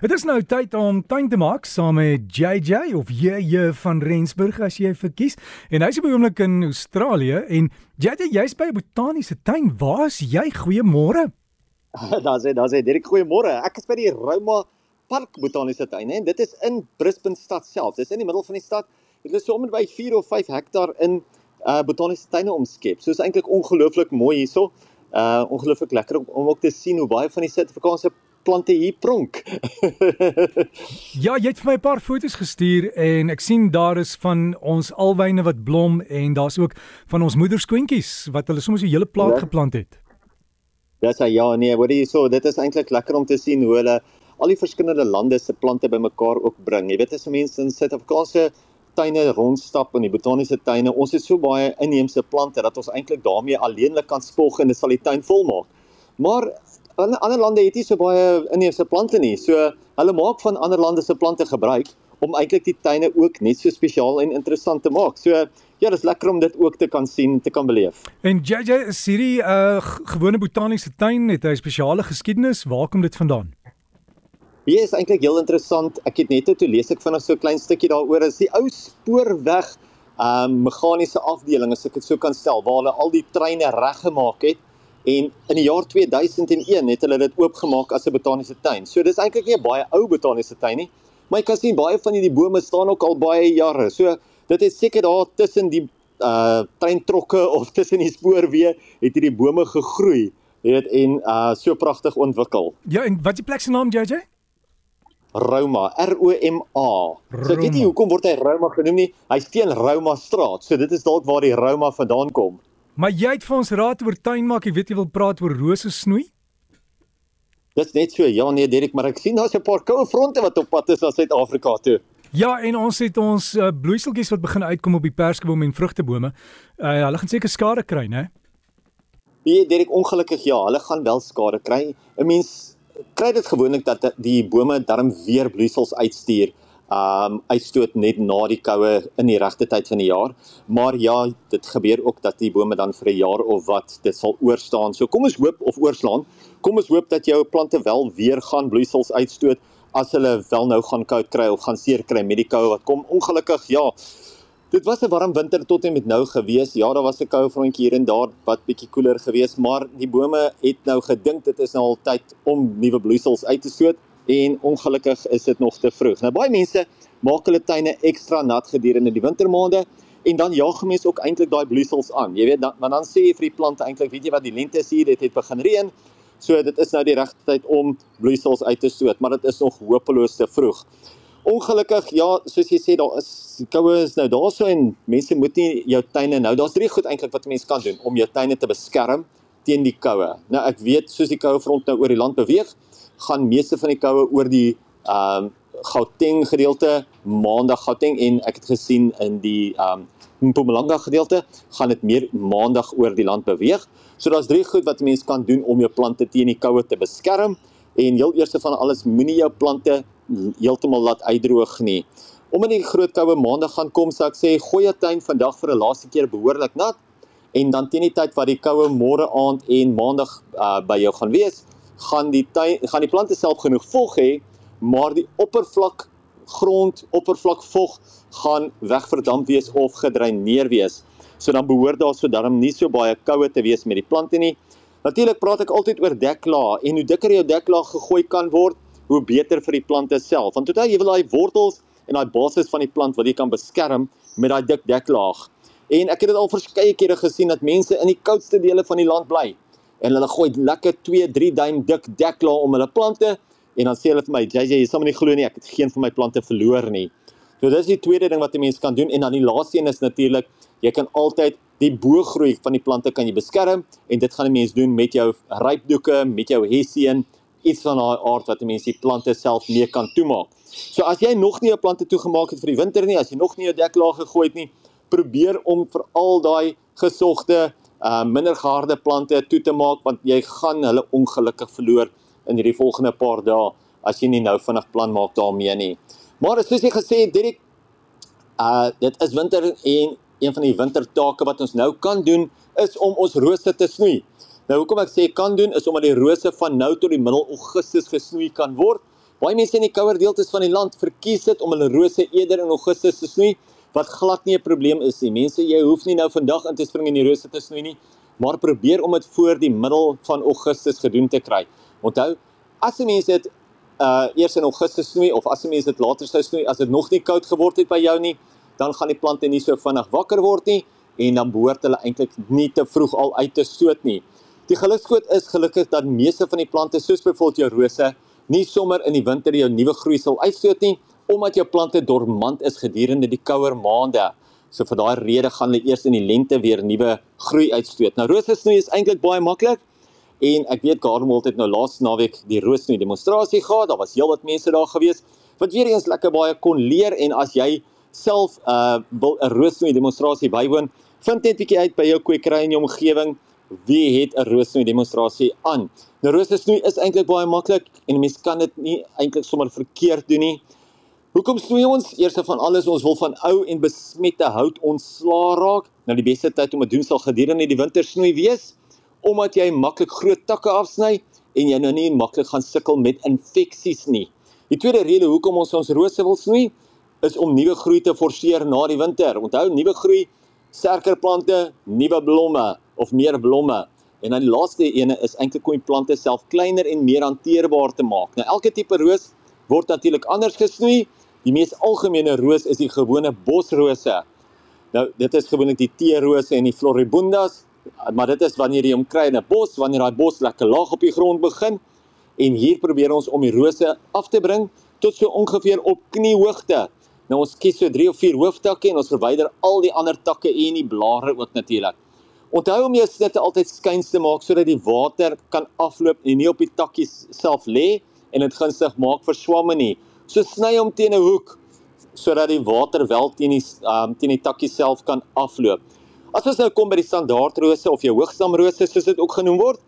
Dit is nou tyd om tuin te maak saam met JJ of JJ van Rensburg as jy verkies. En hy's op die oomblik in Australië en JJ, jy's by 'n botaniese tuin. Waar's jy? Goeiemôre. Daar's hy, daar's hy. Dirk, goeiemôre. Ek is by die Rouma Park Botaniese Tuin en dit is in Brisbane stad self. Dit is in die middel van die stad. Dit is sommer by 4 of 5 hektaar in uh botaniese tuine omskep. So is eintlik ongelooflik mooi hierso. Uh ongelooflik lekker om, om ook te sien hoe baie van die Suid-Afrikaanse plante hier pronk. ja, jy het vir my 'n paar foto's gestuur en ek sien daar is van ons alwyne wat blom en daar's ook van ons moederskoentjies wat hulle soms 'n hele plaas ja. geplant het. Dis ja, ja, nee, hoor jy so, dit is eintlik lekker om te sien hoe hulle al die verskillende lande se plante bymekaar ook bring. Jy weet as mense in Suid-Afrikaanse tuine rondstap in die botaniese tuine, ons het so baie inheemse plante dat ons eintlik daarmee alleenlik kan spog en dit sal die tuin volmaak. Maar ander ander lande het nie so baie inheemse plante nie. So hulle maak van ander lande se plante gebruik om eintlik die tuine ook net so spesiaal en interessant te maak. So ja, dit is lekker om dit ook te kan sien, te kan beleef. En JJ is hierdie 'n uh, gewone botaniese tuin het 'n spesiale geskiedenis. Waar kom dit vandaan? Hier is eintlik heel interessant. Ek het net toe lees ek vinnig so 'n klein stukkie daaroor. Is die ou spoorweg ehm um, meganiese afdeling as ek dit so kan stel waar hulle al die treine reggemaak het En in die jaar 2001 het hulle dit oopgemaak as 'n botaniese tuin. So dis eintlik nie 'n baie ou botaniese tuin nie, maar jy kan sien baie van hierdie bome staan ook al baie jare. So dit is seker daar tussen die uh treintrokke of tussen die spoorweë het hierdie bome gegroei, weet en uh so pragtig ontwikkel. Ja, en wat is die plek se naam JJ? Roma, R O M A. So weet jy hoekom word hy Roma genoem nie? Hy's teen Roma straat. So dit is dalk waar die Roma vandaan kom. Maar jy het vir ons raad oor tuin maak, jy weet jy wil praat oor rose snoei? Dit's net so. Ja nee, Derek, maar ek sien daar's 'n paar koue fronte wat op pad is na Suid-Afrika toe. Ja, en ons het ons uh, bloeiseltjies wat begin uitkom op die perskebome en vrugtebome. Uh, hulle gaan seker skade kry, né? Nee, Derek, ongelukkig ja, hulle gaan wel skade kry. 'n Mens kry dit gewoonlik dat die bome darm weer bloeisels uitstuur um uitstoot net na die koue in die regte tyd van die jaar. Maar ja, dit gebeur ook dat die bome dan vir 'n jaar of wat dit sal oorstaan. So kom ons hoop of oorslaan. Kom ons hoop dat jou plante wel weer gaan bloeisels uitstoot as hulle wel nou gaan koud kry of gaan seer kry met die koue wat kom. Ongelukkig ja. Dit was 'n warm winter tot en met nou gewees. Ja, daar was 'n koue frontjie hier en daar wat bietjie koeler gewees, maar die bome het nou gedink dit is nou al tyd om nuwe bloeisels uit te stoot en ongelukkig is dit nog te vroeg. Nou baie mense maak hulle tuine ekstra nat gedurende die wintermaande en dan jaag mense ook eintlik daai bloeisels aan. Jy weet dan want dan sê jy vir die plante eintlik, weet jy wat die lente is hier, dit het begin reën. So dit is nou die regte tyd om bloeisels uit te stoot, maar dit is nog hopeloos te vroeg. Ongelukkig ja, soos jy sê daar is koue is nou daarso en mense moet nie jou tuine nou, daar's drie goed eintlik wat mense kan doen om jou tuine te beskerm teen die koue. Nou ek weet soos die koue front nou oor die land beweeg, gaan meeste van die koue oor die ehm um, Gauteng gedeelte, Maandag Gauteng en ek het gesien in die ehm um, Mpumalanga gedeelte gaan dit meer Maandag oor die land beweeg. So daar's drie goed wat mense kan doen om jou plante teen die koue te beskerm en heel eerste van alles moenie jou plante heeltemal laat uitdroog nie. Omdat die groot koue Maandag gaan kom, sal ek sê gooi jou tuin vandag vir 'n laaste keer behoorlik nat en dan teen die tyd wat die koue môre aand en Maandag uh, by jou gaan wees, gaan die tuin, gaan die plante self genoeg vog hê, maar die oppervlak grond, oppervlak vog gaan wegverdamp wees of gedreineer wees. So dan behoort daar so darm nie so baie koue te wees met die plante nie. Natuurlik praat ek altyd oor deklaag en hoe dikker jou deklaag gegooi kan word, hoe beter vir die plante self. Want totaal jy wil daai wortels en daai basis van die plant wat jy kan beskerm met daai dik deklaag. En ek het dit al verskeie kere gesien dat mense in die koudste dele van die land bly en hulle gooi lekker 2, 3 duim dik deklaar om hulle plante en dan sê hulle vir my, JJ, jy sal my nie glo nie, ek het geen van my plante verloor nie. So dis die tweede ding wat 'n mens kan doen en dan die laaste een is natuurlik, jy kan altyd die bogroei van die plante kan jy beskerm en dit gaan 'n mens doen met jou rypdoeke, met jou hessian, iets van daai aard wat 'n mens die plante self mee kan toemaak. So as jy nog nie jou plante toegemaak het vir die winter nie, as jy nog nie jou deklaag gegooi het nie, probeer om vir al daai gesogte uh minder geharde plante toe te maak want jy gaan hulle ongelukkig verloor in hierdie volgende paar dae as jy nie nou vinnig plan maak daarmee nie. Maar soos jy gesê het, Dirk, uh dit is winter en een van die wintertake wat ons nou kan doen is om ons rose te snoei. Nou hoekom ek sê kan doen is omdat die rose van nou tot die middel Augustus gesnoei kan word Baie mense in die kouer deeltes van die land verkies dit om hulle rose eerder in Augustus te snoei, wat glad nie 'n probleem is nie. Mense, jy hoef nie nou vandag in te spring en die rose te snoei nie, maar probeer om dit voor die middel van Augustus gedoen te kry. Onthou, as jy mense dit uh eers in Augustus snoei of as jy mense dit later sou snoei as dit nog nie koud geword het by jou nie, dan gaan die plante nie so vinnig wakker word nie en dan behoort hulle eintlik nie te vroeg al uit te stoot nie. Die gelukskoot is gelukkig dat meeste van die plante soos byvoorbeeld jou rose nie sommer in die winter jou nuwe groei sal uitstoot nie omdat jou plante dormant is gedurende die kouer maande. So vir daai rede gaan hulle eers in die lente weer nuwe groei uitstoot. Nou rose snoei is eintlik baie maklik en ek weet Gardenwold het nou laas naweek die roosnoei demonstrasie gehad. Daar was heelwat mense daar gewees wat weer eens lekker baie kon leer en as jy self 'n uh, 'n roosnoei demonstrasie bywoon, vind net bietjie uit by jou kwekery in jou omgewing wie het 'n roosnoei demonstrasie aan. Nou roosnoei is eintlik baie maklik en 'n mens kan dit nie eintlik sommer verkeerd doen nie. Hoekom snoei ons? Eerste van alles, ons wil van ou en besmette hout ontslaa raak. Nou die beste tyd om dit doen sal gedurende die wintersnoei wees, omdat jy maklik groot takke afsny en jy nou nie maklik gaan sukkel met infeksies nie. Die tweede rede hoekom ons ons rose wil snoei, is om nuwe groei te forceer na die winter. Onthou, nuwe groei, sterker plante, nuwe blomme of meer blomme. En dan die laaste ene is eintlik om die plante self kleiner en meer hanteerbaar te maak. Nou elke tipe roos word natuurlik anders gesnoei. Die mees algemene roos is die gewone bosrose. Nou dit is gewoonlik die teerose en die floribundas, maar dit is wanneer jy hom kry in 'n bos, wanneer daai bos lekker laag op die grond begin. En hier probeer ons om die rose af te bring tot so ongeveer op kniehoogte. Nou ons kies so 3 of 4 hooftakke en ons verwyder al die ander takke en die blare ook natuurlik. Onthou om jou snitte altyd skuins te maak sodat die water kan afloop en nie op die takkies self lê en dit gunstig maak vir swamme nie. So sny hom teen 'n hoek sodat die water wel teen die um, teen die takkies self kan afloop. As ons nou kom by die standaardrose of jou hoogstamrose soos dit ook genoem word,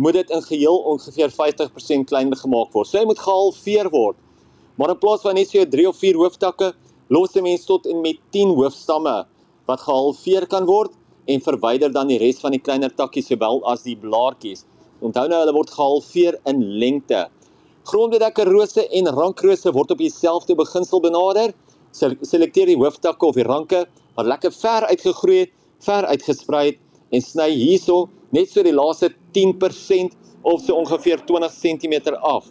moet dit in geheel ongeveer 50% kleiner gemaak word. So hy moet gehalveer word. Maar in plaas van net so 3 of 4 hooftakke, los 'n mens tot en met 10 hoofstamme wat gehalveer kan word en verwyder dan die res van die kleiner takkies sowel as die blaartjies. Onthou nou hulle word gehalveer in lengte. Grondbedekker rose en rankrose word op dieselfde beginsel benader. Selekteer die hooftakke of die ranke wat lekker ver uitgegroei het, ver uitgesprei het en sny hierso net so die laaste 10% of so ongeveer 20 cm af.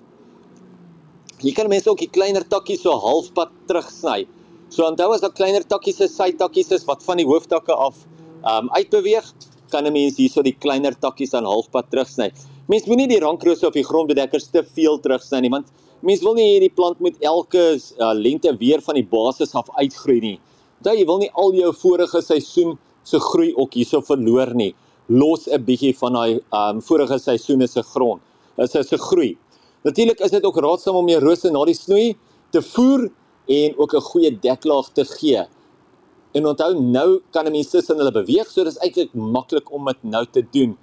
Hier kan mense ook die kleiner takkies so halfpad terugsny. So onthou as daar kleiner takkies is, sy takkies is wat van die hooftakke af um uitbeweeg, kan 'n mens hierso die kleiner takkies aan halfpad terugsny. Mens moenie die rankrose of die grondbedekkers te veel terugsny nie, want mens wil nie hierdie plant met elke uh, lente weer van die basis af uitgroei nie. Onthou jy wil nie al jou vorige seisoen se groei ook hierso verloor nie. Los 'n bietjie van daai um vorige seisoene se grond. Dit is 'n groei. Natuurlik is dit ook raadsaam om jou rose na die snoei te voer en ook 'n goeie deklaag te gee. En onthou nou kan 'n mens tussen hulle beweeg, so dis eintlik maklik om dit nou te doen.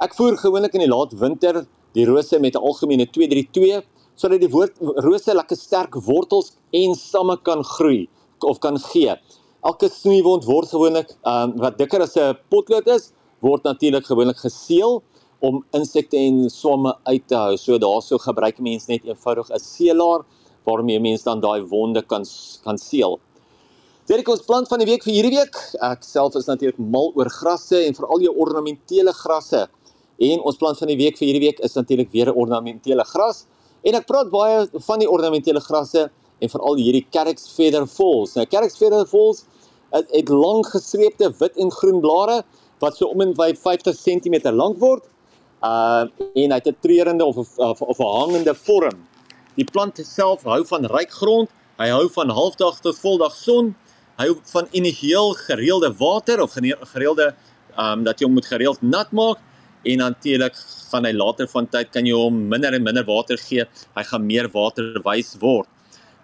Ek voer gewoonlik in die laat winter die rose met 'n algemene 232 sodat die woord, rose lekker sterk wortels en stamme kan groei of kan gee. Elke snoeiwond word gewoonlik um, wat dikker as 'n potlood is, word natuurlik gewoonlik geseël om insekte en swamme uit te hou. So daarso gebruik mense net eenvoudig 'n seelaar waarmee mense dan daai wonde kan kan seël. Dit is ons plant van die week vir hierdie week. Ek self is natuurlik mal oor grasse en veral jou ornamentele grasse. En ons plant van die week vir hierdie week is natuurlik weer 'n ornamentele gras. En ek praat baie van die ornamentele grasse en veral hierdie Carex feather falls. Nou Carex feather falls het, het lang gestreepte wit en groen blare wat so om en by 50 cm lank word. Uh en hy het 'n treurende of of, of 'n hangende vorm. Die plant self hou van ryk grond. Hy hou van halfdag tot voldag son hou van initieel gereelde water of gereelde ehm um, dat jy hom moet gereeld nat maak en natuurlik gaan hy later van tyd kan jy hom minder en minder water gee. Hy gaan meer waterwys word.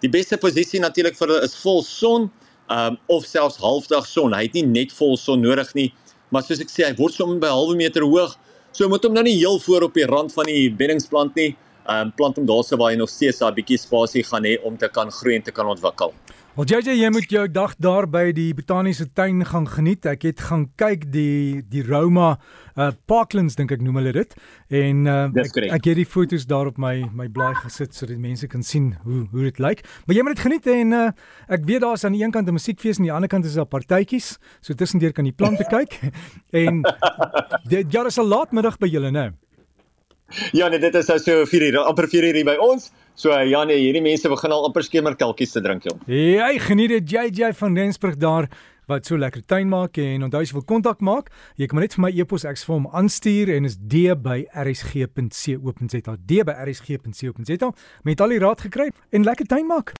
Die beste posisie natuurlik vir hulle is vol son um, of selfs halfdag son. Hy het nie net vol son nodig nie, maar soos ek sê, hy word sommer by 'n halwe meter hoog. So moet hom nou nie heel voor op die rand van die beddingsplant nie. Um, plant hom daarso waar hy nog steeds daai bietjie spasie gaan hê om te kan groei en te kan ontwikkel. Wel JJ, jy moet jou dag daar by die botaniese tuin gaan geniet. Ek het gaan kyk die die Roma uh Parklands dink ek noem hulle dit. En uh ek, ek het die foto's daar op my my blaai gesit sodat mense kan sien hoe hoe dit lyk. Maar jy moet dit geniet en uh ek weet daar's aan die een kant 'n musiekfees en aan die ander kant is daar partytjies. So tussendeur kan jy plante kyk. en dit ja, dis 'n laatmiddag by julle, né? Ja, nee, dit is nou so 4 uur, amper 4 uur by ons. So ja nee, hierdie mense begin al amper skemerkelkies te drink, jong. Hey, geniet dit JJ van Rensburg daar wat so lekker tuin maak en onthou as jy wil kontak maak, jy kan net vir my e-pos ek vir hom aanstuur en is d@rsg.co.za. d@rsg.co.za. Met al die raad gekry en lekker tuin maak.